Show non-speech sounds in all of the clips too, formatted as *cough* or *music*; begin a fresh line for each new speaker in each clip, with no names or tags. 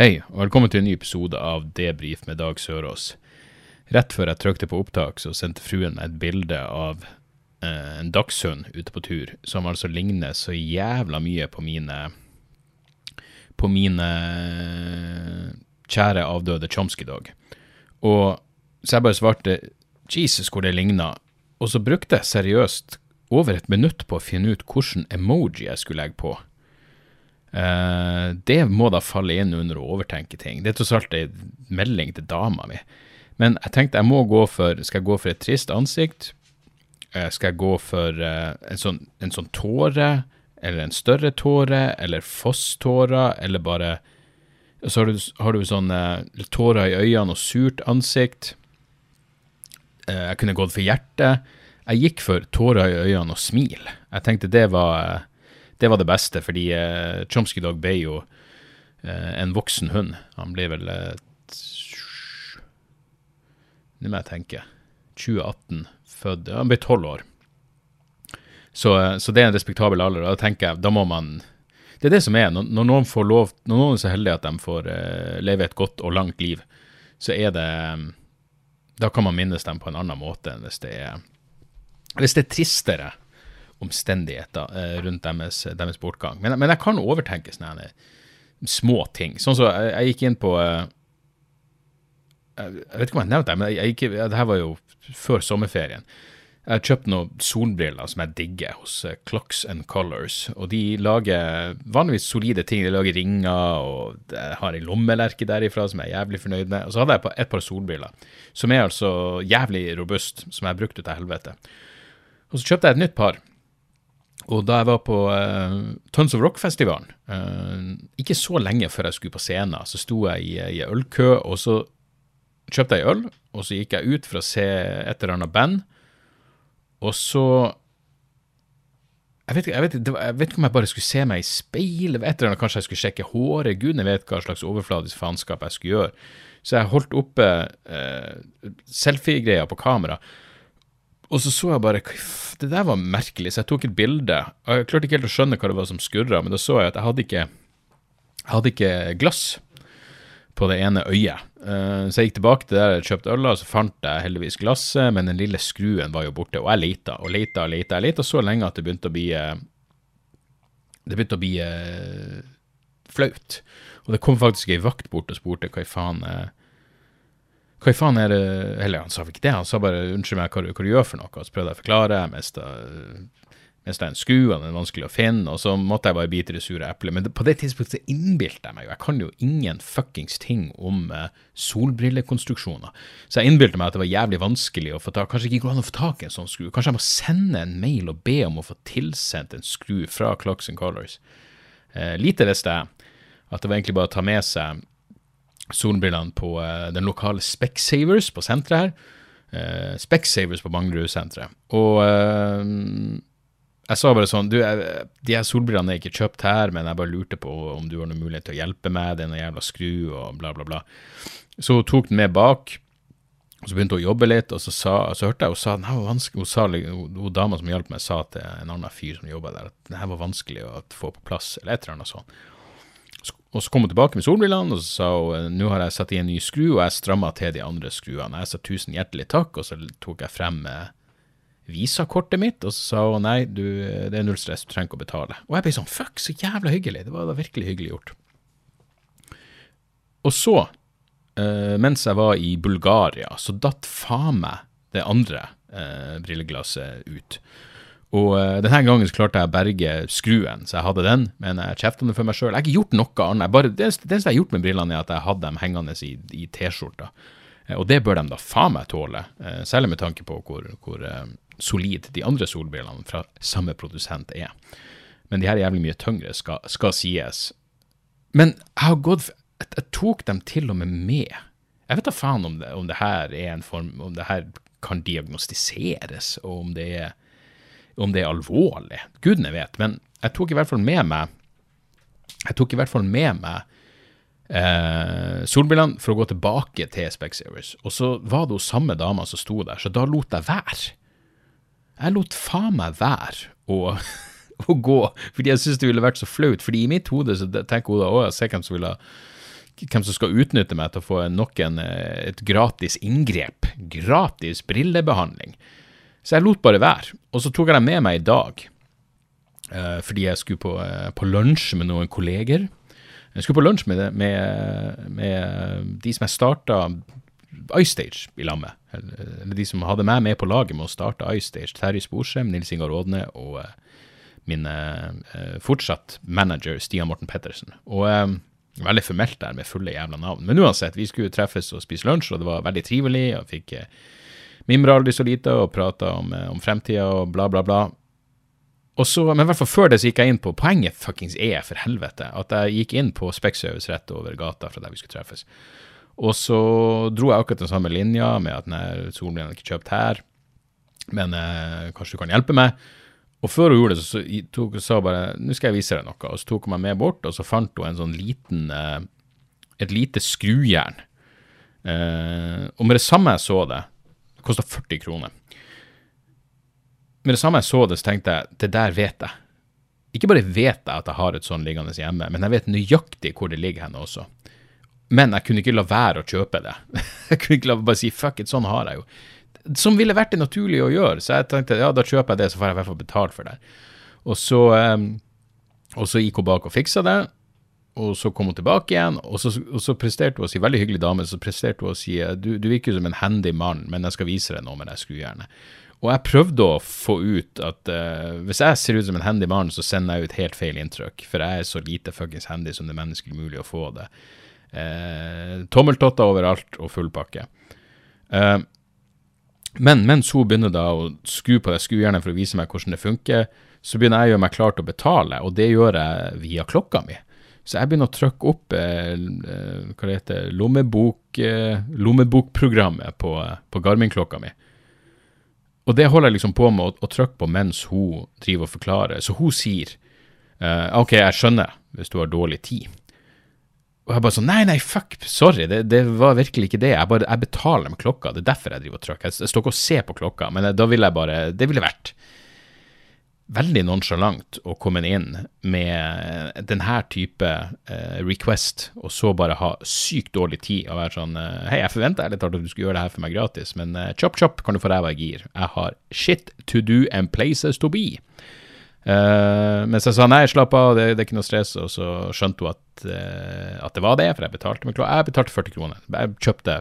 Hei, og velkommen til en ny episode av Debrif med Dag Sørås. Rett før jeg trykte på opptak, så sendte fruen meg et bilde av eh, en dagshund ute på tur, som altså ligner så jævla mye på mine På mine kjære avdøde Chomsky-dog. Og så jeg bare svarte Jesus, hvor det ligna. Og så brukte jeg seriøst over et minutt på å finne ut hvilken emoji jeg skulle legge på. Eh, det må da falle inn under å overtenke ting. Det er tross alt ei melding til dama mi. Men jeg tenkte jeg må gå for Skal jeg gå for et trist ansikt? Uh, skal jeg gå for uh, en, sånn, en sånn tåre? Eller en større tåre? Eller fosstårer? Eller bare Så har du, har du sånn tårer i øynene og surt ansikt. Jeg kunne gått for hjertet. Jeg gikk for tårer i øynene og smil. Jeg tenkte det var det var det beste, fordi eh, Chomsky Dog ble jo eh, en voksen hund. Han ble vel eh, Nå må jeg tenke. 2018 født Han ble tolv år. Så, eh, så det er en respektabel alder. Da tenker jeg, da må man Det er det som er. Når, når noen får lov Når noen er så heldige at de får eh, leve et godt og langt liv, så er det Da kan man minnes dem på en annen måte enn hvis det er Hvis det er tristere omstendigheter eh, rundt deres, deres bortgang. Men, men, jeg kan overtenke sånne små ting. Sånn som så, jeg, jeg, gikk inn på eh, Jeg vet ikke om jeg nevnte det, men jeg gikk, det her var jo før sommerferien. Jeg har kjøpt noen solbriller som jeg digger hos Clocks and Colors. Og de lager vanligvis solide ting. De lager ringer, og jeg har ei lommelerke derifra som jeg er jævlig fornøyd med. Og så hadde jeg et par solbriller som er altså jævlig robust, som jeg brukte til helvete. Og så kjøpte jeg et nytt par. Og da jeg var på uh, Tons of Rock-festivalen, uh, ikke så lenge før jeg skulle på scenen, så sto jeg i, i ølkø, og så kjøpte jeg øl, og så gikk jeg ut for å se et eller annet band, og så jeg vet, jeg, vet, jeg vet, ikke om jeg bare skulle se meg i speilet, et eller annet, kanskje jeg skulle sjekke håret, gudene vet hva slags overfladisk faenskap jeg skulle gjøre. Så jeg holdt oppe uh, selfie-greia på kamera, og så så jeg bare Det der var merkelig, så jeg tok et bilde. og Jeg klarte ikke helt å skjønne hva det var som skurra, men da så jeg at jeg hadde ikke, jeg hadde ikke glass på det ene øyet. Så jeg gikk tilbake til der jeg kjøpte øl, og så fant jeg heldigvis glasset, men den lille skruen var jo borte. Og jeg leita og leita og leita. Jeg leita så lenge at det begynte å bli Det begynte å bli flaut. Og det kom faktisk ei vakt bort og spurte hva i faen hva i faen er det Eller han sa ikke det, han sa bare 'unnskyld meg, hva, hva du gjør for noe?' Og så prøvde jeg å forklare. Jeg mista, skru, og den er vanskelig å finne, og så måtte jeg bare bite i det sure eplet. Men på det tidspunktet så innbilte jeg meg jo Jeg kan jo ingen fuckings ting om uh, solbrillekonstruksjoner. Så jeg innbilte meg at det var jævlig vanskelig å få tak Kanskje ikke går an å få tak i en sånn skru. Kanskje jeg må sende en mail og be om å få tilsendt en skru fra Clocks and Colors. Eh, lite visste jeg at det var egentlig bare å ta med seg solbrillene på uh, den lokale Specsavers på senteret her. Uh, Specsavers på Manglerud-senteret. Og uh, jeg sa bare sånn Du, jeg, de her solbrillene er ikke kjøpt her, men jeg bare lurte på om du har noen mulighet til å hjelpe meg. Det er noen jævla skru og bla, bla, bla. Så hun tok den med bak. Og så begynte hun å jobbe litt, og så, sa, så hørte jeg hun sa den var vanskelig. Hun, sa, hun, hun dama som hjalp meg, sa til en annen fyr som jobba der, at den her var vanskelig å få på plass, eller et eller annet sånt. Og så kom hun tilbake med solbrillene, og så sa hun nå har jeg satt i en ny skru, og jeg stramma til de andre skruene. Jeg sa tusen hjertelig takk, og så tok jeg frem visakortet mitt, og så sa hun nei, du, det er null stress, du trenger ikke å betale. Og jeg ble sånn fuck, så jævla hyggelig. Det var da virkelig hyggelig gjort. Og så, eh, mens jeg var i Bulgaria, så datt faen meg det andre eh, brilleglasset ut. Og uh, denne gangen så klarte jeg å berge skruen, så jeg hadde den, men jeg kjefta det for meg sjøl. Jeg har ikke gjort noe annet. Bare, det, eneste jeg har gjort med brillene, er at jeg hadde dem hengende i, i T-skjorta. Uh, og det bør de da faen meg tåle, uh, særlig med tanke på hvor, hvor solid de andre solbrillene fra samme produsent er. Men de her er jævlig mye tyngre, skal, skal sies. Men jeg har gått jeg, jeg tok dem til og med med. Jeg vet da faen om det, om det her er en form Om det her kan diagnostiseres, og om det er, om det er alvorlig. Gudene vet. Men jeg tok i hvert fall med meg Jeg tok i hvert fall med meg eh, solbrillene for å gå tilbake til Specsavers. Og så var det jo samme dama som sto der, så da lot jeg være. Jeg lot faen meg være å, *laughs* å gå, fordi jeg syntes det ville vært så flaut. Fordi i mitt hode så tenker hun da å, ser hvem som vil ha hvem som skal utnytte meg til å få nok en, eh, et gratis inngrep. Gratis brillebehandling. Så jeg lot bare være. Og så tok jeg dem med meg i dag, eh, fordi jeg skulle på, eh, på lunsj med noen kolleger. Jeg skulle på lunsj med, med, med de som jeg starta iStage i lag med. Eller de som hadde meg med på laget med å starte iStage. Terje Sporsem, Nils Ingar Rådne og min fortsatt manager Stian Morten Pettersen. Og veldig formelt der med fulle jævla navn. Men uansett, vi skulle treffes og spise lunsj, og det var veldig trivelig. og fikk eh, mimra aldri så lite og prata om, eh, om fremtida og bla, bla, bla. Og så, Men i hvert fall før det så gikk jeg inn på Poenget fuckings er, for helvete, at jeg gikk inn på Specsavers rett over gata fra der vi skulle treffes. Og så dro jeg akkurat den samme linja med at nei, solen er ikke kjøpt her, men eh, kanskje du kan hjelpe meg. Og før hun gjorde det, så tok, sa hun bare 'nå skal jeg vise deg noe', og så tok hun meg med bort, og så fant hun en sånn liten eh, et lite skrujern. Eh, og med det samme jeg så det, det kosta 40 kroner. Med det samme jeg så det, så tenkte jeg det der vet jeg. Ikke bare vet jeg at jeg har et sånn liggende hjemme, men jeg vet nøyaktig hvor det ligger henne også. Men jeg kunne ikke la være å kjøpe det. *laughs* jeg kunne ikke la bare si fuck it, sånn har jeg jo som ville vært det naturlige å gjøre. Så jeg tenkte ja, da kjøper jeg det, så får jeg i hvert fall betalt for det. Og så, um, og så gikk hun bak og fiksa det, og så kom hun tilbake igjen, og så, og så presterte hun å si, veldig hyggelig dame, så presterte hun å si du, du virker som en handy mann, men jeg skal vise deg noe med det skrujernet. Og jeg prøvde å få ut at uh, hvis jeg ser ut som en handy mann, så sender jeg ut helt feil inntrykk, for jeg er så lite fuckings handy som det er menneskelig mulig å få det. Uh, tommeltotter overalt og full pakke. Uh, men mens hun begynner da å skru på det skrujernet for å vise meg hvordan det funker, så begynner jeg å gjøre meg klar til å betale, og det gjør jeg via klokka mi. Så jeg begynner å trykke opp eh, eh hva det heter, lommebok, eh, lommebokprogrammet på, på Garmin-klokka mi. Og det holder jeg liksom på med å, å trykke på mens hun driver og forklarer. Så hun sier eh, OK, jeg skjønner hvis du har dårlig tid. Og jeg bare sånn Nei, nei, fuck, sorry, det, det var virkelig ikke det. Jeg bare, jeg betaler med klokka. Det er derfor jeg driver og trykker. Jeg, står ikke og ser på klokka, men da ville jeg bare Det ville vært veldig nonsjalant å komme inn med denne type eh, request, og så bare ha sykt dårlig tid og være sånn eh, Hei, jeg forventa ærlig talt at du skulle gjøre det her for meg gratis, men eh, chop chop kan du få ræva i gir. Jeg har shit to do and places to be. Uh, mens jeg sa nei, slapp av, det, det, er ikke noe stress, og så skjønte hun at, uh, at det var det, for jeg betalte. Jeg betalte 40 kroner. Jeg kjøpte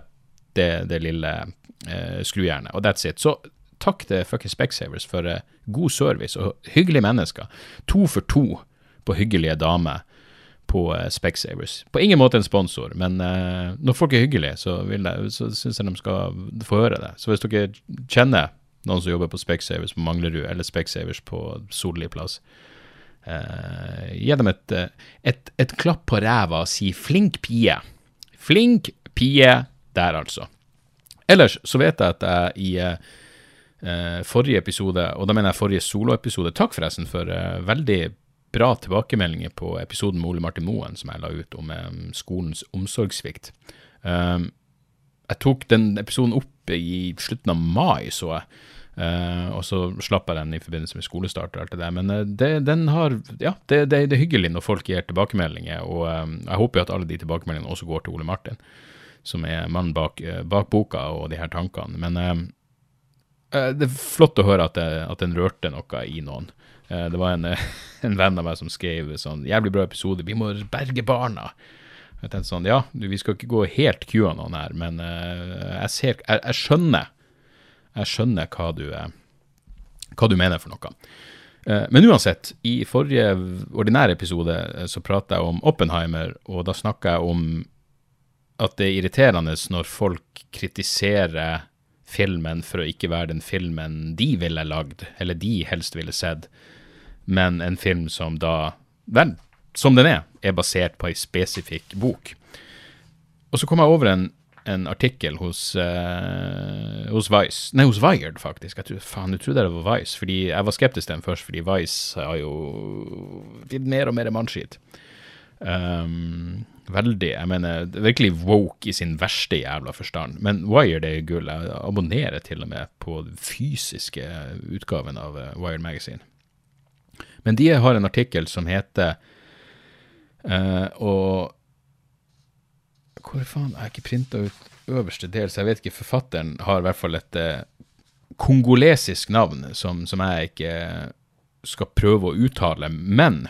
det, det lille uh, skrujernet, og that's it. Så takk til fuckings Specsavers for uh, god service og hyggelige mennesker. To for to på hyggelige damer på uh, Specsavers. På ingen måte en sponsor, men når folk er hyggelige, så, jeg, så syns jeg de skal få høre det. Så hvis dere kjenner noen som jobber på Specsavers på Manglerud, eller Specsavers på Solli plass. Uh, gi dem et, et, et, klapp på ræva og si 'flink pie'. Flink pie der, altså. Ellers så vet jeg at jeg i uh, forrige episode, og da mener jeg forrige soloepisode Takk forresten for uh, veldig bra tilbakemeldinger på episoden med Ole Martin Moen som jeg la ut om um, skolens omsorgssvikt. Jeg tok den episoden opp i slutten av mai, så jeg. Uh, og så slapp jeg den i forbindelse med skolestart og alt det der. Men uh, det, den har, ja, det, det, det, er hyggelig når folk gir tilbakemeldinger, og uh, jeg håper jo at alle de tilbakemeldingene også går til Ole Martin, som er mannen bak, bak, boka og de her tankene. Men det er flott å høre at, at den rørte noe i noen. det var en, *laughs* en, venn av meg som skrev sånn 'Jævlig bra episode, vi må berge barna'. Jeg tenkte sånn, ja, vi skal ikke gå helt QAnon her, men jeg, ser, jeg, jeg skjønner jeg skjønner hva du, eh, hva du mener for noe. Eh, men uansett, i forrige ordinære episode eh, så prata jeg om Oppenheimer, og da snakka jeg om at det er irriterende når folk kritiserer filmen for å ikke være den filmen de ville lagd, eller de helst ville sett, men en film som da Vel, som den er, er basert på ei spesifikk bok. Og så kom jeg over en, en artikkel hos, uh, hos Vice, nei, hos Wired, faktisk. Jeg tror, faen, jeg trodde det var Vice, fordi jeg var skeptisk til den først, fordi Vice har jo blitt mer og mer mannskitt. Um, veldig. Jeg mener, virkelig woke i sin verste jævla forstand. Men Wired er gull. Jeg abonnerer til og med på den fysiske utgaven av uh, Wired Magazine. Men de har en artikkel som heter uh, Og Hvor faen Jeg har ikke printa ut øverste del, så jeg vet ikke. Forfatteren har i hvert fall et uh, kongolesisk navn som, som jeg ikke skal prøve å uttale. Men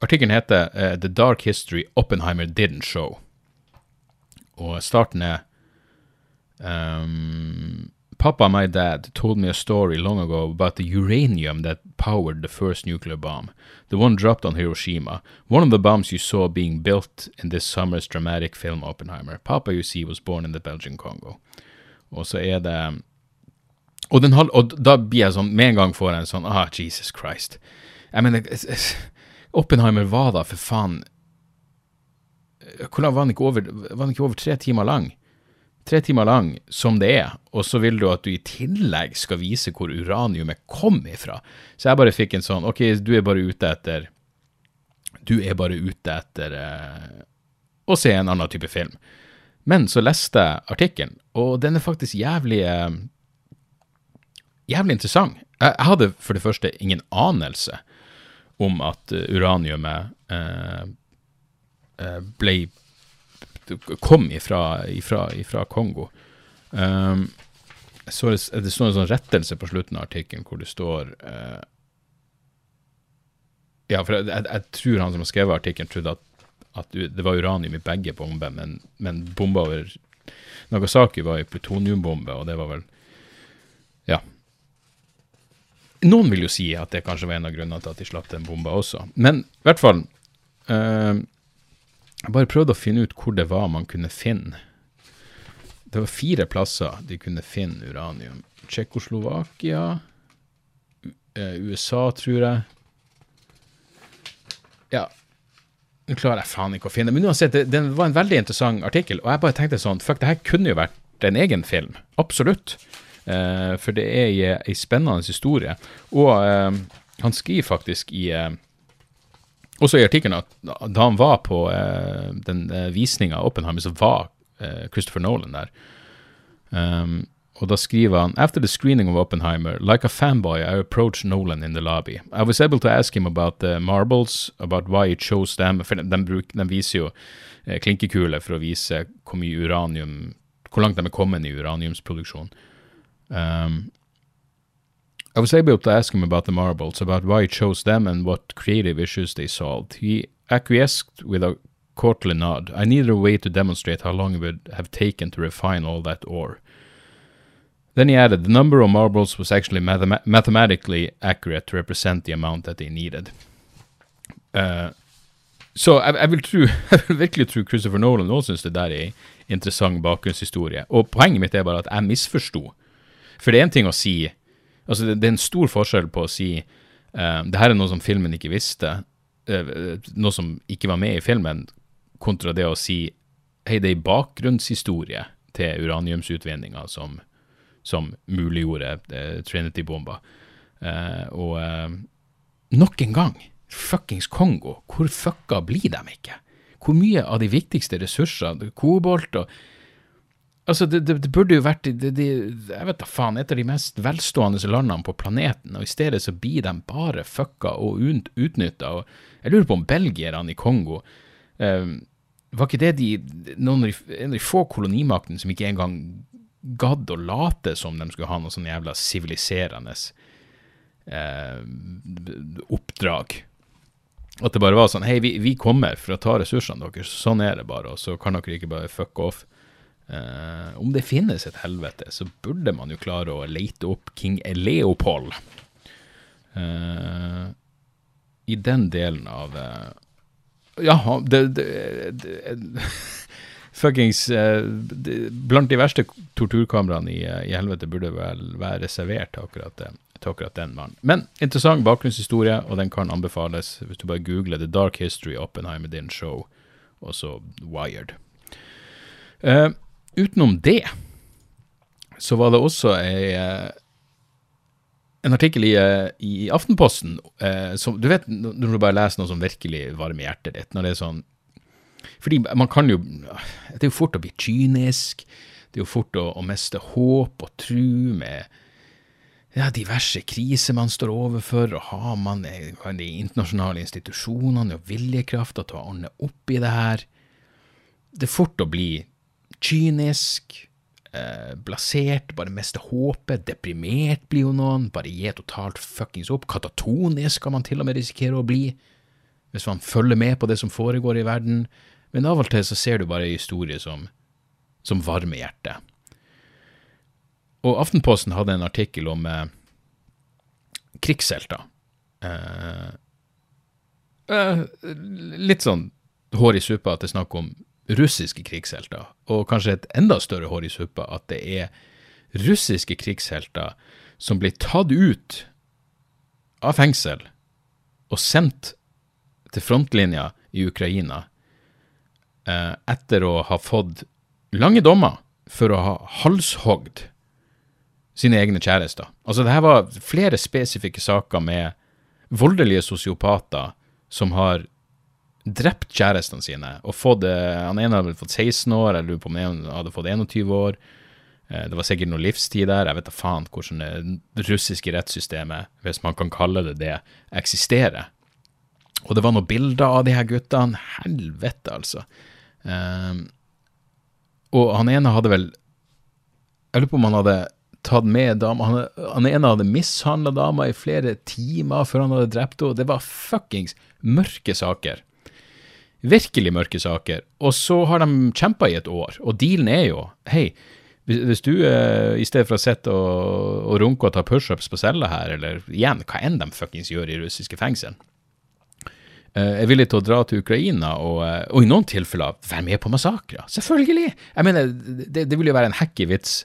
Artikkelen heter uh, 'The Dark History Oppenheimer Didn't Show'. Og starten er um, Papa and my dad told me a story long ago about the uranium that powered the first nuclear bomb, the one dropped on Hiroshima, one of the bombs you saw being built in this summer's dramatic film Oppenheimer. Papa, you see, was born in the Belgian Congo. Og så er det Og, den, og da blir jeg sånn, med en gang får jeg en sånn Ah, Jesus Christ. Jeg mener Oppenheimer var da for faen Hvordan var den ikke over, var den ikke over tre timer lang? tre timer lang som det er, og så vil du at du i tillegg skal vise hvor uraniumet kom ifra. Så jeg bare fikk en sånn Ok, du er bare ute etter Du er bare ute etter eh, å se en annen type film. Men så leste jeg artikkelen, og den er faktisk jævlig eh, Jævlig interessant. Jeg, jeg hadde for det første ingen anelse om at uraniumet eh, eh ble kom ifra, ifra, ifra Kongo. Um, så det, det står en sånn rettelse på slutten av artikkelen hvor det står uh, Ja, for jeg, jeg, jeg, tror han som har skrevet artikkelen, trodde at, at, det var uranium i begge bomber, men, men bomba over Nagasaki var ei plutoniumbombe, og det var vel Ja. Noen vil jo si at det kanskje var en av grunnene til at de slapp den bomba også. Men i hvert fall uh, jeg bare prøvde å finne ut hvor det var man kunne finne. Det var fire plasser de kunne finne uranium. Tsjekkoslovakia, eh, USA, tror jeg. Ja, nå klarer jeg faen ikke å finne Men uansett, det, det, var en veldig interessant artikkel, og jeg bare tenkte sånn Fuck, det her kunne jo vært en egen film. Absolutt. Uh, for det er ei spennende historie. Og uh, han skriver faktisk i uh, også i artikkelen at da han var på den visninga av Oppenheimer, så var Christopher Nolan der. Um, og da skriver han After the screening of Oppenheimer, like a fanboy, I approached Nolan in the lobby. I was able to ask him about the marbles, about why he chose them. For de, de, de viser jo eh, klinkekuler for å vise hvor mye uranium Hvor langt de er kommet i uraniumsproduksjon. Um, I was able to ask him about the marbles, about why he chose them and what creative issues they solved. He acquiesced with a courtly nod. I needed a way to demonstrate how long it would have taken to refine all that ore. Then he added, the number of marbles was actually mathem mathematically accurate to represent the amount that they needed. Uh, så jeg, jeg, vil tro, jeg, vil virkelig tro Christopher Nolan også syns det der er interessant bakgrunnshistorie. Og poenget mitt er bare at jeg misforsto. For det er en ting å si Altså, det, det, er en stor forskjell på å si uh, det her er noe som filmen ikke visste, uh, noe som ikke var med i filmen, kontra det å si hei, det er en bakgrunnshistorie til uraniumsutvinninga som, som muliggjorde uh, Trinity-bomba. og nok en gang, fuckings Kongo, hvor fucka blir de ikke? Hvor mye av de viktigste ressursene, kobolt og Altså, det, det, det, burde jo vært det, jeg vet da faen, et av de mest velstående landene på planeten, og i stedet så blir de bare fucka og utnytta. Jeg lurer på om belgierne i Kongo eh, Var ikke det de, noen en av de få kolonimaktene som ikke engang gadd å late som de skulle ha noe sånn jævla siviliserende eh, oppdrag? At det bare var sånn Hei, vi, vi kommer for å ta ressursene deres, sånn er det bare, og så kan dere ikke bare fucke off. Uh, om det finnes et helvete, så burde man jo klare å lete opp King Leopold. Eh, I den delen av eh, Ja, det, det, det *laughs* Fuckings Blant de verste torturkameraene i, i, helvete burde vel være reservert til akkurat det. til akkurat den mannen. Men interessant bakgrunnshistorie, og den kan anbefales hvis du bare googler The Dark History Oppenheimer din show, og så Wired. Uh, utenom det så var det også ei, uh, en artikkel i, uh, i Aftenposten som Du vet når du bare leser noe som virkelig varmer hjertet ditt, når det er sånn Fordi man kan jo Det er jo fort å bli kynisk. Det er jo fort å, å miste håp og tru med ja, diverse kriser man står overfor, og har man de internasjonale institusjonene og viljekrafta til å ordne opp i det her? Det er fort å bli kynisk, eh, blasert, bare mister håpet, deprimert blir jo noen, bare gi totalt fuckings opp. Katatonisk kan man til og med risikere å bli, hvis man følger med på det som foregår i verden. Men av og til så ser du bare en historie som som varmer hjertet. Og Aftenposten hadde en artikkel om eh, krigshelter. Eh, eh, litt sånn hår i suppa at det er snakk om russiske krigshelter, og kanskje et enda større hår i suppa at det er russiske krigshelter som blir tatt ut av fengsel og sendt til frontlinja i Ukraina eh, etter å ha fått lange dommer for å ha halshogd sine egne kjærester. Altså, det her var flere spesifikke saker med voldelige sosiopater som har drept kjærestene sine og fått eh, Han ene hadde fått 16 år, jeg lurer på om han hadde fått 21 år. Eh, det var sikkert noe livstid der. Jeg vet da faen hvordan det russiske rettssystemet, hvis man kan kalle det det, eksisterer. Og det var noen bilder av de her guttene. Helvete, altså. Um, og han ene hadde vel Jeg lurer på om han hadde tatt med dama Han, han ene hadde mishandla dama i flere timer før han hadde drept henne. Det var fuckings mørke saker. Virkelig mørke saker. Og så har de kjempa i et år, og dealen er jo Hei, hvis du eh, i stedet for å sitte og, og runke og ta pushups på cella her, eller igjen, hva enn de fuckings gjør i russiske fengsel, Eh, er villig til å dra til Ukraina og, eh, og i noen tilfeller være med på massakrer. Selvfølgelig! Jeg mener, det, det vil jo være en hacky vits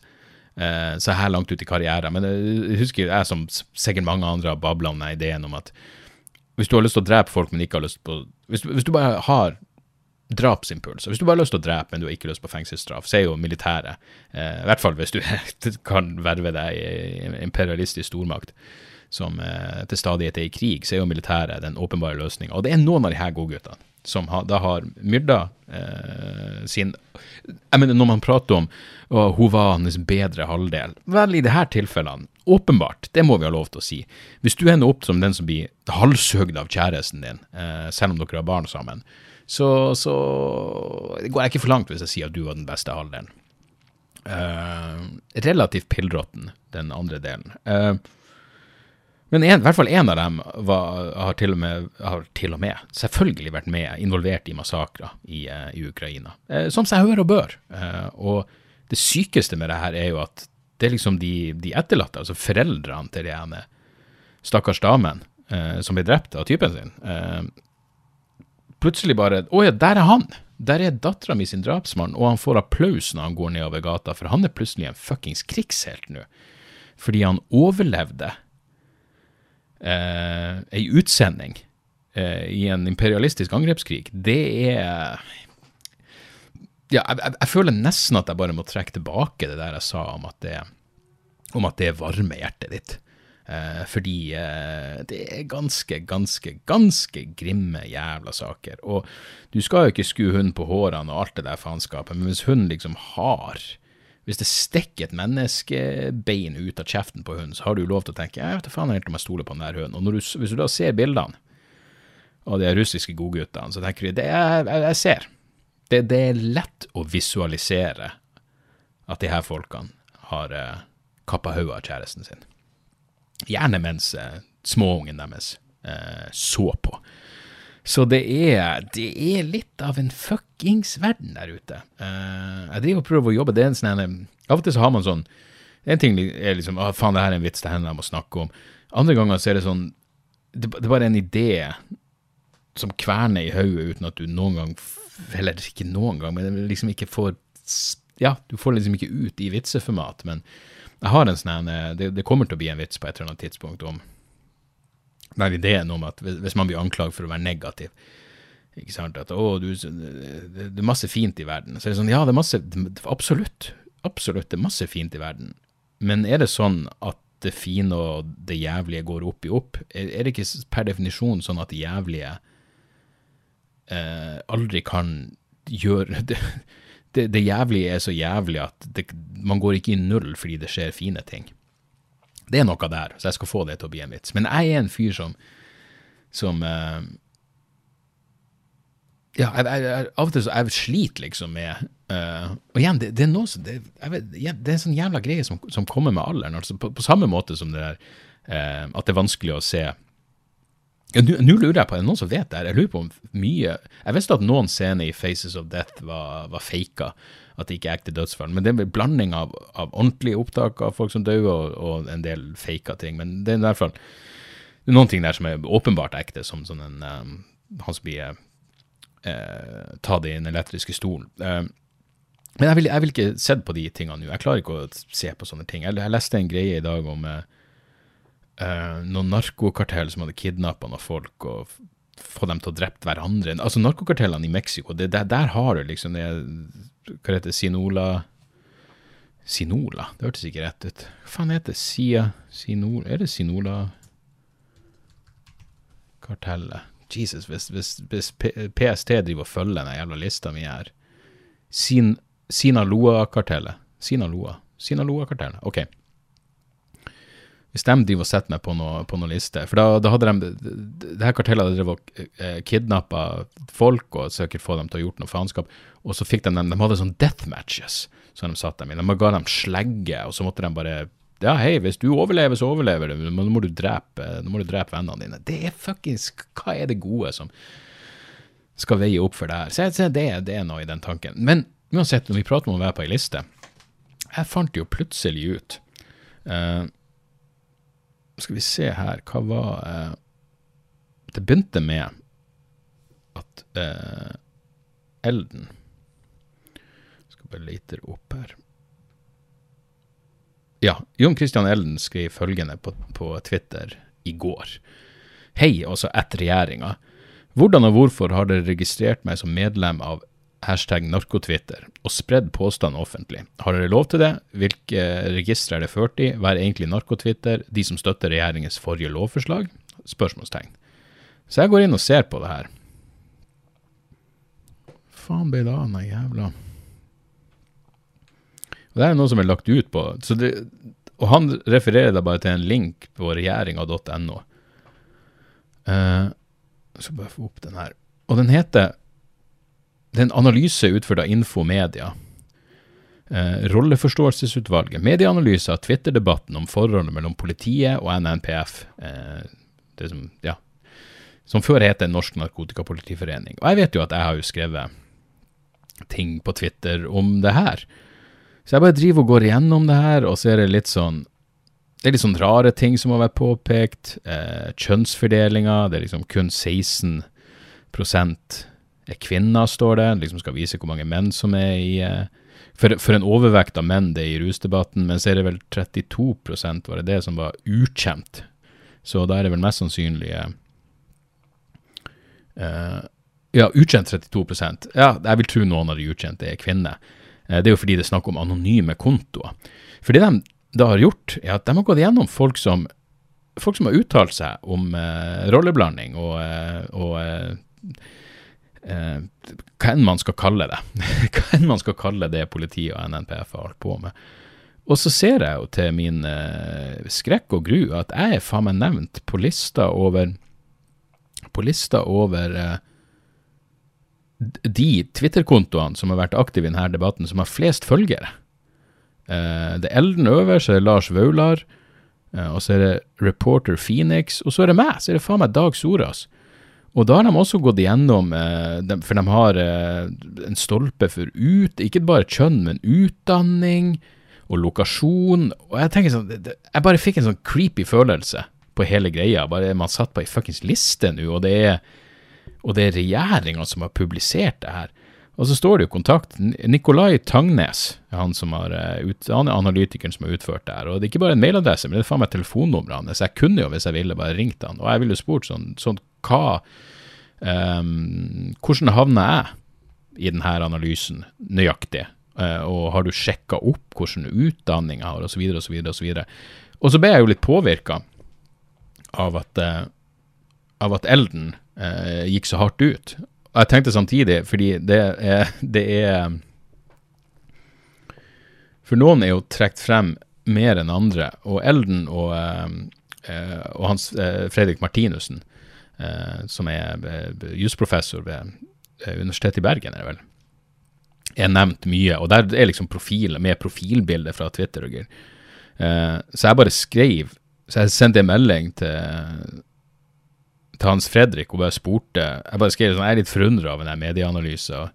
så her langt ut i karrieren, men jeg husker jeg som sikkert mange andre har babla om ideen om at hvis du har lyst til å drepe folk, men ikke har lyst på Hvis, hvis du bare har drapsimpuls, hvis du bare har lyst til å drepe, men du har ikke lyst på fengselsstraff, så er jo militæret, eh, i hvert fall hvis du *laughs* kan verve deg i imperialistisk stormakt, som eh, til stadighet er i krig, så er jo militæret den åpenbare løsninga. Og det er noen av de her godguttene som ha, da har myrda eh, sin Jeg mener, når man prater om å, hun var hans bedre halvdel Vel, i disse tilfellene, åpenbart, det må vi ha lov til å si. Hvis du ender opp som den som blir halshøgd av kjæresten din, eh, selv om dere har barn sammen, så, så går jeg ikke for langt hvis jeg sier at du var den beste halvdelen. Eh, relativt pillråtten, den andre delen. Eh, men en, i hvert fall én av dem var, har, til med, har til og med selvfølgelig vært med, involvert i massakrer i, uh, i, Ukraina. Eh, som seg hør og bør. Eh, og det sykeste med det her er jo at det er liksom de, de etterlatte, altså foreldrene til de ene stakkars damen som ble drept av typen sin, plutselig bare Å ja, der er han! Der er dattera mi sin drapsmann, og han får applaus når han går nedover gata, for han er plutselig en fuckings krigshelt nå. Fordi han overlevde eh, ei utsending eh, i en imperialistisk angrepskrig, det er ja, jeg, jeg, jeg, føler nesten at jeg bare må trekke tilbake det der jeg sa om at det, om at det varmer hjertet ditt. Eh, fordi eh, det er ganske, ganske, ganske grimme jævla saker. Og du skal jo ikke skue hunden på hårene og alt det der faenskapet, men hvis hunden liksom har hvis det stikker et menneskebein ut av kjeften på hunden, så har du lov til å tenke jeg vet da faen helt om jeg stoler på den der hunden. Og du, hvis du da ser bildene av de russiske godguttene, så tenker du det er, jeg, jeg ser. Det, det, er lett å visualisere at de her folkene har eh, kappa hodet av kjæresten sin. Gjerne mens eh, småungen deres eh, så på. Så det er, det er litt av en fuckings verden der ute. Uh, jeg driver og prøver å jobbe. Det en sånn Av og til så har man sånn En ting er liksom Å, faen, det her er en vits det hender jeg må snakke om. Andre ganger så er det sånn Det, det er bare en idé som kverner i hodet uten at du noen gang Eller ikke noen gang, men liksom ikke får Ja, du får liksom ikke ut i vitseformat, men Jeg har en sånn det, det kommer til å bli en vits på et eller annet tidspunkt om den ideen om at hvis man blir anklaget for å være negativ ikke sant, at å, du, det, det er masse fint i verden. Så er det sånn, ja, det er masse, absolutt, absolutt, det er masse fint i verden. Men er det sånn at det fine og det jævlige går opp i opp? Er, er det ikke per definisjon sånn at det jævlige eh, aldri kan gjøre *laughs* det, det, det, jævlige er så jævlig at det, man går ikke i null fordi det skjer fine ting. Det er noe der, så jeg skal få det til å bli en vits. Men jeg er en fyr som, som eh, ja, jeg, jeg, av og til så jeg sliter liksom med uh, Og igjen, det, det, er noe som det, vet, det, er en sånn jævla greie som, som kommer med alderen. Altså på, på, samme måte som det der uh, at det er vanskelig å se Nå lurer jeg på, er det noen som vet det her? Jeg lurer på om mye Jeg visste at noen scener i Faces of Death var, var faka, at det ikke er ekte dødsfall. Men det er en blanding av, av ordentlige opptak av folk som dør, og, og, en del faka ting. Men det er i hvert fall noen ting der som er åpenbart ekte, som sånn en um, Han som blir uh, tatt i den elektriske stolen. Uh, men jeg vil, jeg vil ikke sett på de tingene nå. Jeg klarer ikke å se på sånne ting. Jeg, jeg leste en greie i dag om eh, eh noen narkokartell som hadde kidnappa noen folk og få dem til å drepe hverandre. Altså Narkokartellene i Mexico, det, der, der har du liksom det Hva heter det? Sinola Sinola? Det hørtes ikke rett ut. Hva faen heter? Sia Sinola Er det Sinola? Kartellet. Jesus, hvis, hvis, hvis PST driver og følger den jævla lista mi her Sin, Sinaloa-kartellet. Sinaloa. Sinaloa-kartellet. Ok. Hvis de driver og setter meg på noen noe liste For da, da hadde de Det her kartellet hadde drevet og eh, kidnappa folk og sikkert få dem til å ha gjort noe faenskap. Og så fikk de dem De hadde sånn death matches som de satte dem i. De ga dem slegge, og så måtte de bare ja, hei, hvis du overlever, så overlever du, men nå må du drepe, nå må du drepe vennene dine. Det er fuckings Hva er det gode som skal veie opp for det her? Se, se det, det, er noe i den tanken. Men uansett, når vi prater om å være på ei liste Jeg fant jo plutselig ut uh, Skal vi se her, hva var eh, Det begynte med at eh, Elden Skal bare lete opp her. Ja, Jon Christian Elden skrev følgende på, på Twitter i går. Hei, altså etter regjeringa. Hvordan og hvorfor har dere registrert meg som medlem av hashtag narkotwitter og spredd påstand offentlig? Har dere lov til det? Hvilke registre er det ført i? Hva er egentlig narkotwitter? De som støtter regjeringens forrige lovforslag? Spørsmålstegn. Så jeg går inn og ser på det her. Faen ble det av den jævla og Det er noe som er lagt ut på det, Og han refererer da bare til en link på regjeringa.no. Uh, skal så bare få opp den her. Og den heter Det er en analyse utført av Infomedia. Eh, rolleforståelsesutvalget. Medieanalyse av Twitter-debatten om forholdet mellom politiet og NNPF. Eh, det som, ja, som før heter Norsk Narkotikapolitiforening. Og jeg vet jo at jeg har jo skrevet ting på Twitter om det her. Så jeg bare driver og går igjennom det her, og så er det litt sånn det er litt sånn rare ting som har vært påpekt. Eh, kjønnsfordelinga, det er liksom kun 16 er kvinner, står det. Liksom skal vise hvor mange menn som er i eh, for, for, en overvekt av menn det er i rusdebatten, men så er det vel 32% var det det som var ukjent. Så da er det vel mest sannsynlig uh, Ja, ukjent 32% Ja, jeg vil tro noen av de ukjente er kvinner. Uh, det er jo fordi det er snakk om anonyme kontoer. For det de da har gjort, er at de har gått gjennom folk som, folk som har uttalt seg om uh, rolleblanding og, og eh, hva enn man skal kalle det. *laughs* hva enn man skal kalle det politiet og NNPF har holdt på med. Og så ser jeg jo til min eh, skrekk og gru at jeg er faen meg nevnt på lista over på lista over eh, de Twitter-kontoene som har vært aktive i denne debatten, som har flest følgere. Eh, det er Elden over, så er det Lars Vaular, eh, og så er det Reporter Phoenix, og så er det meg, så er det faen meg Dag Soras. Og da har de også gått igjennom, uh, for de har en stolpe for ut, ikke bare kjønn, men utdanning og lokasjon. Og jeg tenker sånn, jeg bare fikk en sånn creepy følelse på hele greia. Bare man satt på ei fuckings liste nå, og det er og er regjeringa som har publisert det her. Og så står det jo kontakt. Nikolai Tangnes han som har eh, ut, er analytikeren som har utført det her. Og det er ikke bare en mailadresse, men det er faen meg telefonnummeret hans. Jeg kunne jo, hvis jeg ville, bare ringt han. Og jeg ville spurt sånn, sånn hva um, Hvordan havna jeg i denne analysen nøyaktig? Uh, og har du sjekka opp hvordan utdanning jeg har, osv., osv., osv. Og så ble jeg jo litt påvirka av uh, av at Elden uh, gikk så hardt ut. Og jeg tenkte samtidig, fordi det er, det er For noen er jo trukket frem mer enn andre, og Elden og, og hans Fredrik Martinussen, som er jusprofessor ved Universitetet i Bergen, er det vel, er nevnt mye. Og der er liksom profil, med profilbilde fra Twitter og greier. så jeg bare skrev Så jeg sendte en melding til til Hans Fredrik og bare spurte Jeg bare skrev sånn, jeg er litt forundra av den medieanalysen.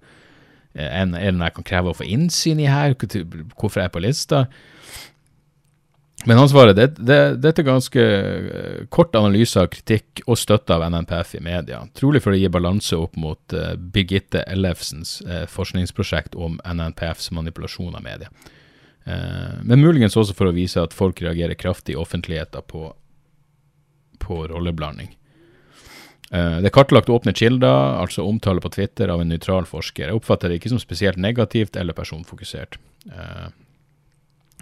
det noe jeg kan kreve å få innsyn i her, hvorfor er jeg er på lista. Men han svarer det, det, dette er ganske uh, kort analyse av kritikk og støtte av NNPF i media. Trolig for å gi balanse opp mot uh, Birgitte Ellefsens uh, forskningsprosjekt om NNPFs manipulasjon av media. men muligens også for å vise at folk reagerer kraftig i offentligheten på, på rolleblanding. Eh, det er kartlagt åpne kilder, altså omtale på Twitter av en nøytral forsker. Jeg oppfatter det ikke som spesielt negativt eller personfokusert.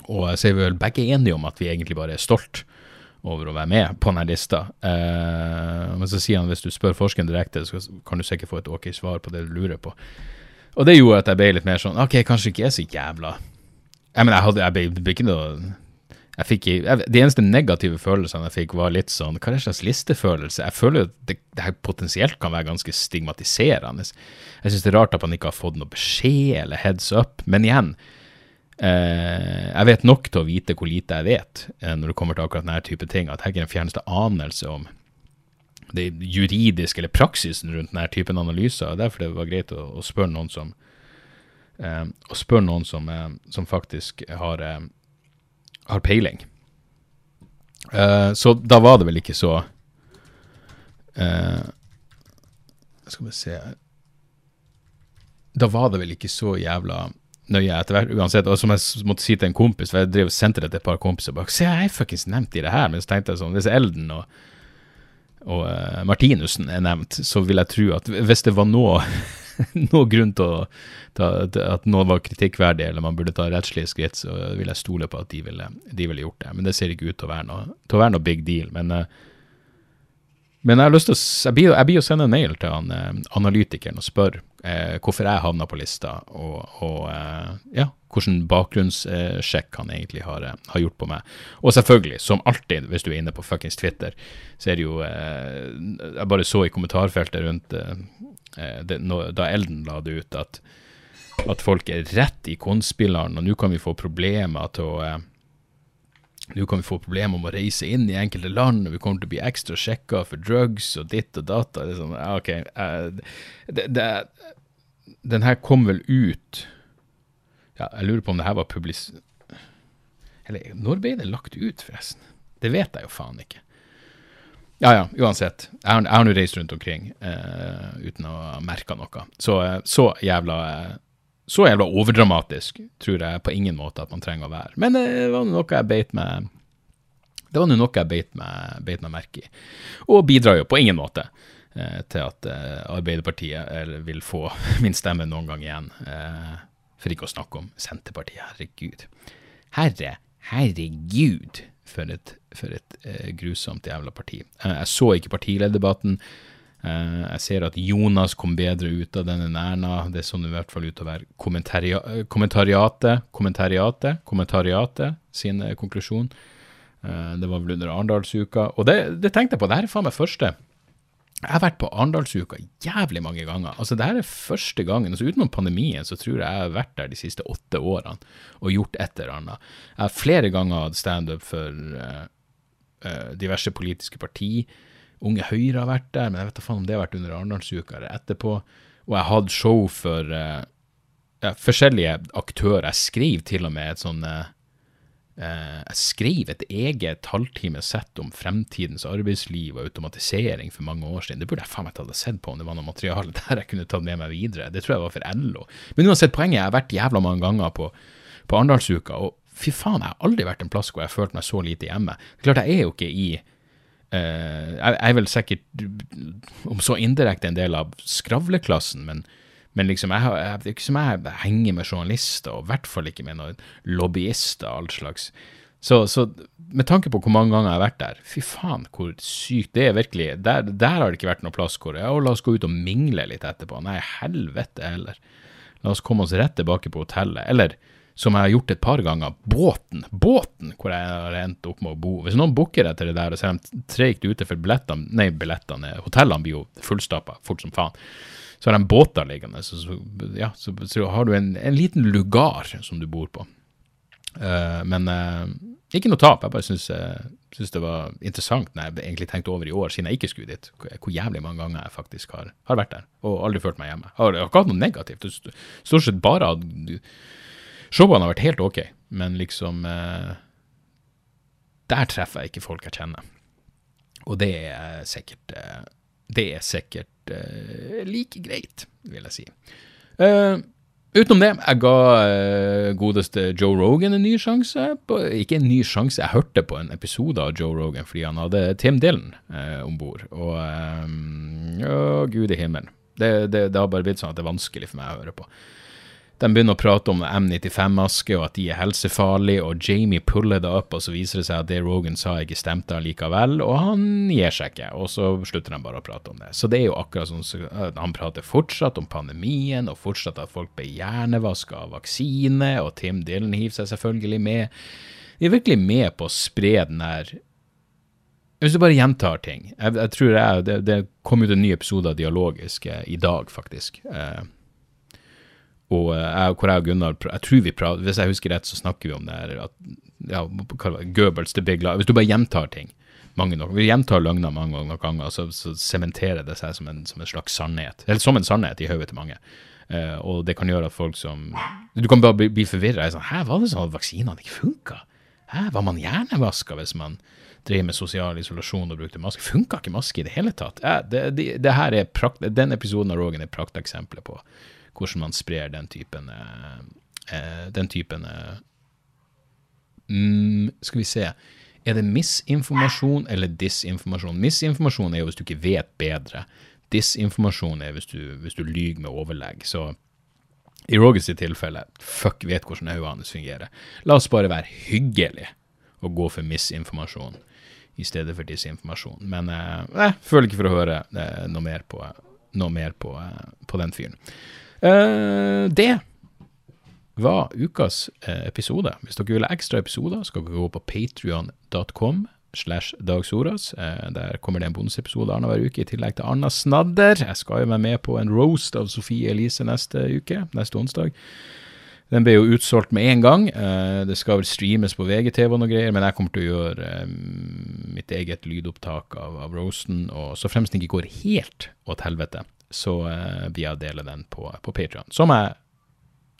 Og jeg er vi vel begge enige om at vi egentlig bare er stolt over å være med på denne lista. Eh, men så sier han hvis du spør forskeren direkte, så kan du sikkert få et ok svar på det du lurer på. Og det gjorde at jeg ble litt mer sånn Ok, kanskje ikke er så jævla Jeg mener, jeg, hadde, jeg ble, ble ikke noe jeg fikk, jeg, De eneste negative følelsene jeg fikk, var litt sånn Hva er det slags listefølelse? Jeg føler at det, det her potensielt kan være ganske stigmatiserende. Jeg syns det er rart at man ikke har fått noe beskjed eller heads up. Men igjen, jeg vet nok til å vite hvor lite jeg vet eh, når det kommer til akkurat denne type ting. At jeg ikke har den fjerneste anelse om det juridiske eller praksisen rundt denne typen analyser. Derfor det var greit å, å spørre noen som eh, å spørre noen som, eh, som faktisk har eh, har peiling. Så da var det vel ikke så Skal vi se Da var det vel ikke så jævla nøye etter hvert, uansett. Og som jeg måtte si til en kompis, for jeg drev og sendte det til et par kompiser bak, Se, jeg er fuckings nevnt i det her. Men så tenkte jeg sånn, hvis Elden og, og uh, Martinussen er nevnt, så vil jeg tro at hvis det var noe *laughs* noe grunn til å ta, at noe var kritikkverdig eller man burde ta rettslige skritt, så vil jeg stole på at de ville, de ville gjort det. Men det ser ikke ut til å være noe, å være noe big deal. Men, uh, men jeg har lyst til å, jeg blir, å sende en mail til han, uh, analytikeren og spørre uh, hvorfor jeg havna på lista, og, og ja, hvilken bakgrunnssjekk han egentlig har, har, gjort på meg. Og selvfølgelig, som alltid hvis du er inne på fuckings Twitter, så er det jo Jeg bare så i kommentarfeltet rundt Eh, det, når, da Elden la det ut, at, at folk er rett i konspilleren, og nå kan vi få problemer til å eh, nå kan vi få problemer med å reise inn i enkelte land, og vi kommer til å bli ekstra sjekka for drugs og ditt og data. Det er sånn, ok, uh, det, det, Den her kom vel ut ja, Jeg lurer på om det her var publis... Eller når ble det lagt ut, forresten? Det vet jeg jo faen ikke. Ja ja, uansett. Jeg har, nå reist rundt omkring uh, uten å ha merka noe. Så, uh, så jævla uh, så jævla overdramatisk tror jeg på ingen måte at man trenger å være. Men det var noe jeg beit meg Det var noe jeg beit meg, beit meg merke i. Og bidrar jo på ingen måte til at Arbeiderpartiet vil få *laughs* min stemme noen gang igjen. for ikke å snakke om Senterpartiet. Herregud. Herre, herregud for et, for et eh, grusomt jævla parti. Eh, jeg så ikke partilederdebatten. Eh, jeg ser at Jonas kom bedre ut av den enn Erna. Det så i hvert fall utover kommentaria kommentariatet, kommentariatet, kommentariatet sin eh, konklusjon. Eh, det var vel under Arendalsuka. Og det, det, tenkte jeg på, det her er faen meg første jeg har vært på Arendalsuka jævlig mange ganger. Altså, det her er første gangen. altså Utenom pandemien så tror jeg jeg har vært der de siste åtte årene og gjort et eller annet. Jeg har flere ganger hatt standup for uh, uh, diverse politiske parti. Unge Høyre har vært der, men jeg vet da faen om det har vært under Arendalsuka eller etterpå. Og jeg hadde show for uh, ja, forskjellige aktører. Jeg skrev til og med et sånn Eh, jeg skrev et eget halvtimesett om fremtidens arbeidsliv og automatisering for mange år siden. Det burde jeg faen meg tatt og sett på om det var noe materiale *laughs* der jeg kunne tatt med meg videre. Det tror jeg var for LO. Men uansett, poenget er jeg har vært jævla mange ganger på, på Arendalsuka, og fy faen, jeg har aldri vært en plass hvor jeg har følt meg så lite hjemme. Klart, jeg er jo ikke i jeg er vel sikkert, om så indirekte, en del av skravleklassen, men, men liksom, jeg, jeg, det er ikke som jeg henger med journalister, og i hvert fall ikke med noen lobbyister og all slags. Så, så, med tanke på hvor mange ganger jeg har vært der, fy faen hvor sykt det er virkelig. Der, der har det ikke vært noe plass hvor ja, la oss gå ut og mingle litt etterpå. Nei, helvete heller. La oss komme oss rett tilbake på hotellet. Eller som jeg har gjort et par ganger. Båten, båten hvor jeg har endt opp med å bo. Hvis noen booker etter det der og ser dem treigt ute for billettene, nei, billettene, hotellene blir jo fullstappa fort som faen. Så har de båter liggende, så, så, ja, så, så har du en, en, liten lugar som du bor på. Uh, men uh, ikke noe tap. Jeg bare syns, uh, det var interessant når jeg egentlig tenkte over i år, siden jeg ikke skulle dit, hvor jævlig mange ganger jeg faktisk har, har, vært der og aldri følt meg hjemme. Jeg har, jeg har ikke hatt noe negativt. Stort sett bare hatt Showene har vært helt ok, men liksom eh, Der treffer jeg ikke folk jeg kjenner. Og det er sikkert eh, Det er sikkert eh, like greit, vil jeg si. Uh, utenom det, jeg ga uh, godeste Joe Rogan en ny sjanse. På, ikke en ny sjanse, jeg hørte på en episode av Joe Rogan fordi han hadde Tim Dylan eh, om bord. Og um, å, gud i himmelen. Det, det, det, har bare blitt sånn at det er vanskelig for meg å høre på. De begynner å prate om M95-maske og at de er helsefarlige, og Jamie puller det opp, og så viser det seg at det Rogan sa ikke stemte allikevel, og han gir seg ikke, og så slutter de bare å prate om det. Så det er jo akkurat sånn så han prater fortsatt om pandemien, og fortsatt at folk ble hjernevaska av vaksine, og Tim Dylan hiver seg selvfølgelig med. De er virkelig med på å spre den der hvis du bare gjentar ting Jeg, jeg tror jeg, det, det kom ut en ny episode av Dialogisk eh, i dag, faktisk. Eh, og eh, jeg, hvor jeg og Gunnar jeg tror vi prater, Hvis jeg husker rett, så snakker vi om det her at ja, Goebbels the big lie. Hvis du bare gjentar ting mange nok, vi gjentar løgner mange nok ganger, så sementerer det seg som en, som en, slags sannhet. Eller som en sannhet i hodet til mange. Uh, og det kan gjøre at folk som Du kan bare bli, bli forvirra. Sånn, Hæ, var det sånn at vaksinene ikke funka? Hæ, var man hjernevaska hvis man drev med sosial isolasjon og brukte maske? Funka ikke maske i det hele tatt? Ja, det, det, det her er prakt, Den episoden av Rogan er prakteksempelet på hvordan man sprer den typen eh, eh, Den typen eh, mm, Skal vi se Er det misinformasjon eller disinformasjon? Misinformasjon er jo hvis du ikke vet bedre. Disinformasjon er hvis du, hvis du lyver med overlegg. Så i Rogers tilfelle, fuck vet hvordan øynene hans fungerer. La oss bare være hyggelige og gå for misinformasjon i stedet for disinformasjon. Men eh, jeg føler ikke for å høre eh, noe mer på, noe mer på, eh, på den fyren. Uh, det var ukas uh, episode. Hvis dere vil ha ekstra episoder, skal dere gå på patrion.com slash dagsordas. Uh, der kommer det en bonusepisode annenhver uke, i tillegg til Anna Snadder. Jeg skal jo være med på en roast av Sofie Elise neste uke, neste onsdag. Den ble jo utsolgt med en gang. det skal vel streames på VGTV og noe greier, men jeg kommer til å gjøre mitt eget lydopptak av, av roasten, og så fremst den ikke går helt åt helvete så uh, vil jeg dele den på, på Patrion. Som jeg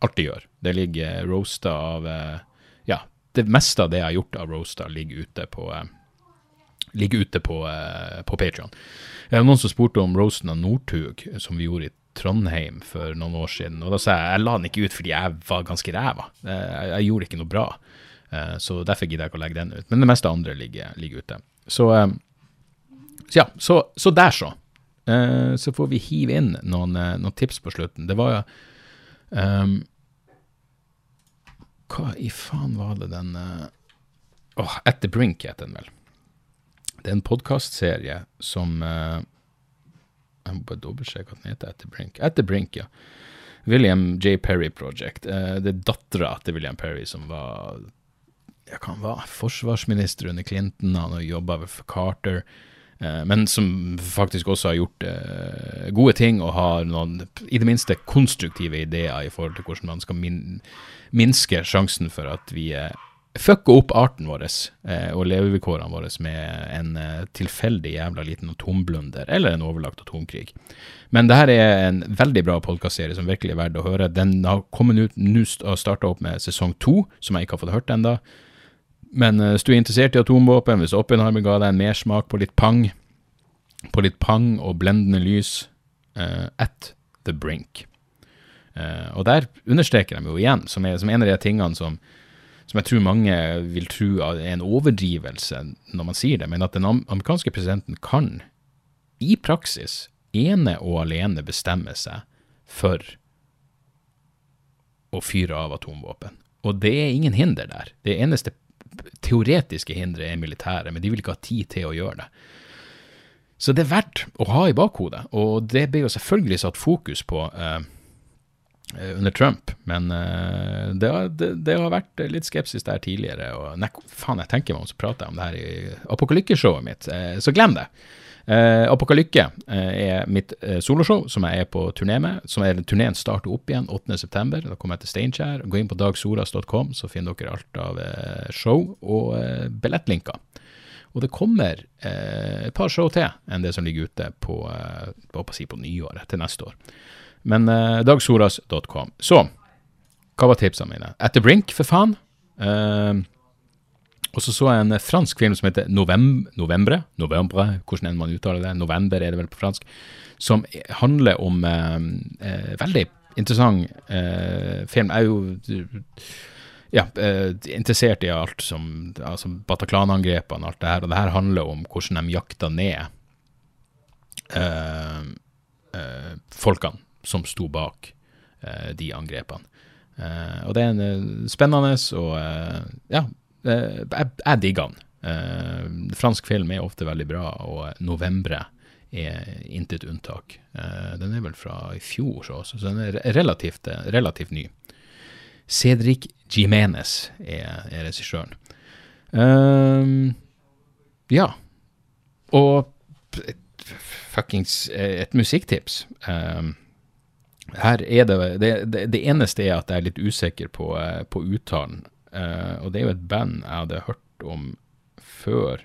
alltid gjør. Det ligger roaster av uh, Ja, det meste av det jeg har gjort av roaster, ligger ute på uh, ligger ute på, på Patrion. Noen som spurte om roasten av Northug, som vi gjorde i Trondheim for noen år siden. Og da sa jeg jeg la den ikke ut fordi jeg var ganske ræva. Jeg, jeg, gjorde ikke noe bra. så derfor gidder jeg ikke å legge den ut. Men det meste andre ligger, ligger ute. Så, så ja, så, så der så. Eh, så får vi hive inn noen, eh, noen, tips på slutten. Det var um, Hva i faen var det den Åh, oh, At the Brink het den vel. Det er en podkastserie som uh, Jeg må bare dobbeltsjekke hva den heter. At the Brink. At the Brink, ja. William J. Perry Project. Uh, det er dattera til William Perry som var ja, han var forsvarsminister under Clinton. Han har jobba for Carter. Eh, men som faktisk også har gjort eh, gode ting og har noen, i det minste, konstruktive ideer i forhold til hvordan man skal min minske sjansen for at vi eh, fucker opp arten vår og levevilkårene våre med en tilfeldig jævla liten atomblunder eller en overlagt atomkrig. Men det her er en veldig bra podkastserie som virkelig er verdt å høre. Den har kommet ut nå og starta opp med sesong to, som jeg ikke har fått hørt ennå Men uh, hvis du er interessert i atomvåpen, hvis Oppenheimer ga deg en mersmak på litt pang, på litt pang og blendende lys, uh, at the brink. Uh, og der understreker de jo igjen, som, er, som en av de tingene som, som jeg tror mange vil tro er en overdrivelse når man sier det, men at den amerikanske presidenten kan i praksis ene og alene bestemme seg for å fyre av atomvåpen. Og det er ingen hinder der. Det eneste teoretiske hindre er militære, men de vil ikke ha tid til å gjøre det. Så det er verdt å ha i bakhodet, og det ble jo selvfølgelig satt fokus på eh, under Trump, men eh, det, har, det, det, har, vært litt skepsis der tidligere. og nei, faen, jeg tenker meg om så prater jeg om det her i apokalykkeshowet mitt, eh, så glem det. Eh, Apokalykke eh, er mitt eh, soloshow som jeg er på turné med. som er Turneen starter opp igjen 8.9. Da kommer jeg til Steinkjer. Gå inn på dagsoras.com, så finner dere alt av show og billettlinker. Og det kommer et par show til enn det som ligger ute på, på, si på nyåret til neste år. Men dagsoras.com. Så, hva var tipsene mine? The Brink, for faen. Eh, og så så jeg en fransk film som heter Novem Novembre, Novembre, hvordan enn man uttaler det, November er det vel på fransk, som handler om eh, eh, Veldig interessant eh, film. Jeg er jo ja, eh, interessert i alt som altså Bataclan-angrepene og alt det her, og det her handler om hvordan de jakta ned eh, eh, folkene som sto bak de angrepene. og det er en spennende og ja, jeg, jeg digger den. Uh, fransk film er ofte veldig bra, og 'Novembre' er intet unntak. Uh, den er vel fra i fjor, så, så den er relativt, relativt ny. Cedric Jimenez er, er regissøren. Uh, ja. Og fuckings et musikktips. her er det, det, det det, eneste er at jeg er litt usikker på, på uttalen. Uh, og det er jo et band jeg hadde hørt om før.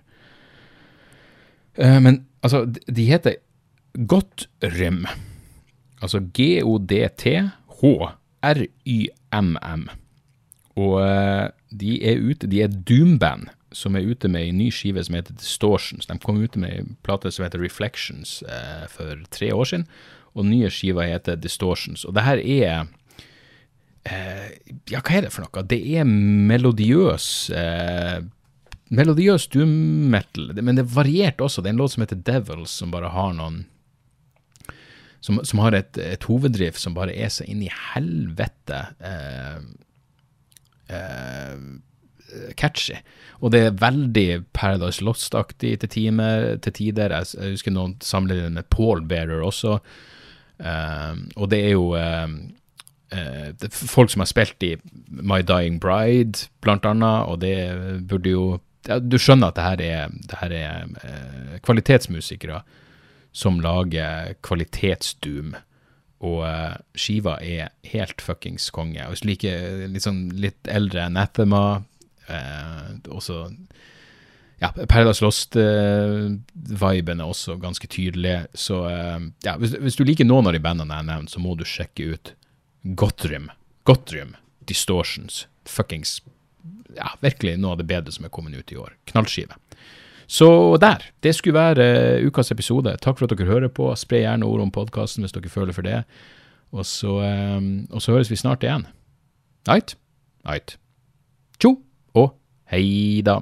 Uh, men altså, de heter Gottrym. Altså G-O-D-T-H-R-Y-M-M. Og uh, de er ute, de er Doomband som er ute med en ny skive som heter Distortions. De kom ut med en plate som heter Reflections for tre år siden, og nye skiva heter Distortions. Og det her er Ja, hva er det for noe? Det er melodiøs eh, Melodiøs doom metal, men det er variert også. Det er en låt som heter Devils, som bare har noen Som, som har et, et hoveddrift som bare er så inn i helvete eh, eh, catchy. Og det er veldig Paradise Lost-aktig til, til, tider. Jeg, husker noen sammenlignet med Paul Bearer også. Uh, og det er jo uh, eh, folk som har spilt i My Dying Bride, blant annet, og det burde jo ja, Du skjønner at det her er, det her er eh, kvalitetsmusikere som lager kvalitetsdoom. Og eh, skiva er helt fuckings konge. Og like, liksom litt eldre Anathema. Uh, også ja, Paradise Lost-viben uh, er også ganske tydelig. Så ja, hvis, hvis, du liker noen av de bandene jeg har nevnt, så må du sjekke ut Gottrim. Gottrim Distortions. Fuckings Ja, virkelig noe av det bedre som er kommet ut i år. Knallskive. Så der. Det skulle være uh, ukas episode. Takk for at dere hører på. Spre gjerne ord om podkasten hvis dere føler for det. Og så, um, og så høres vi snart igjen. Ait? Ait. Tjo og hei da.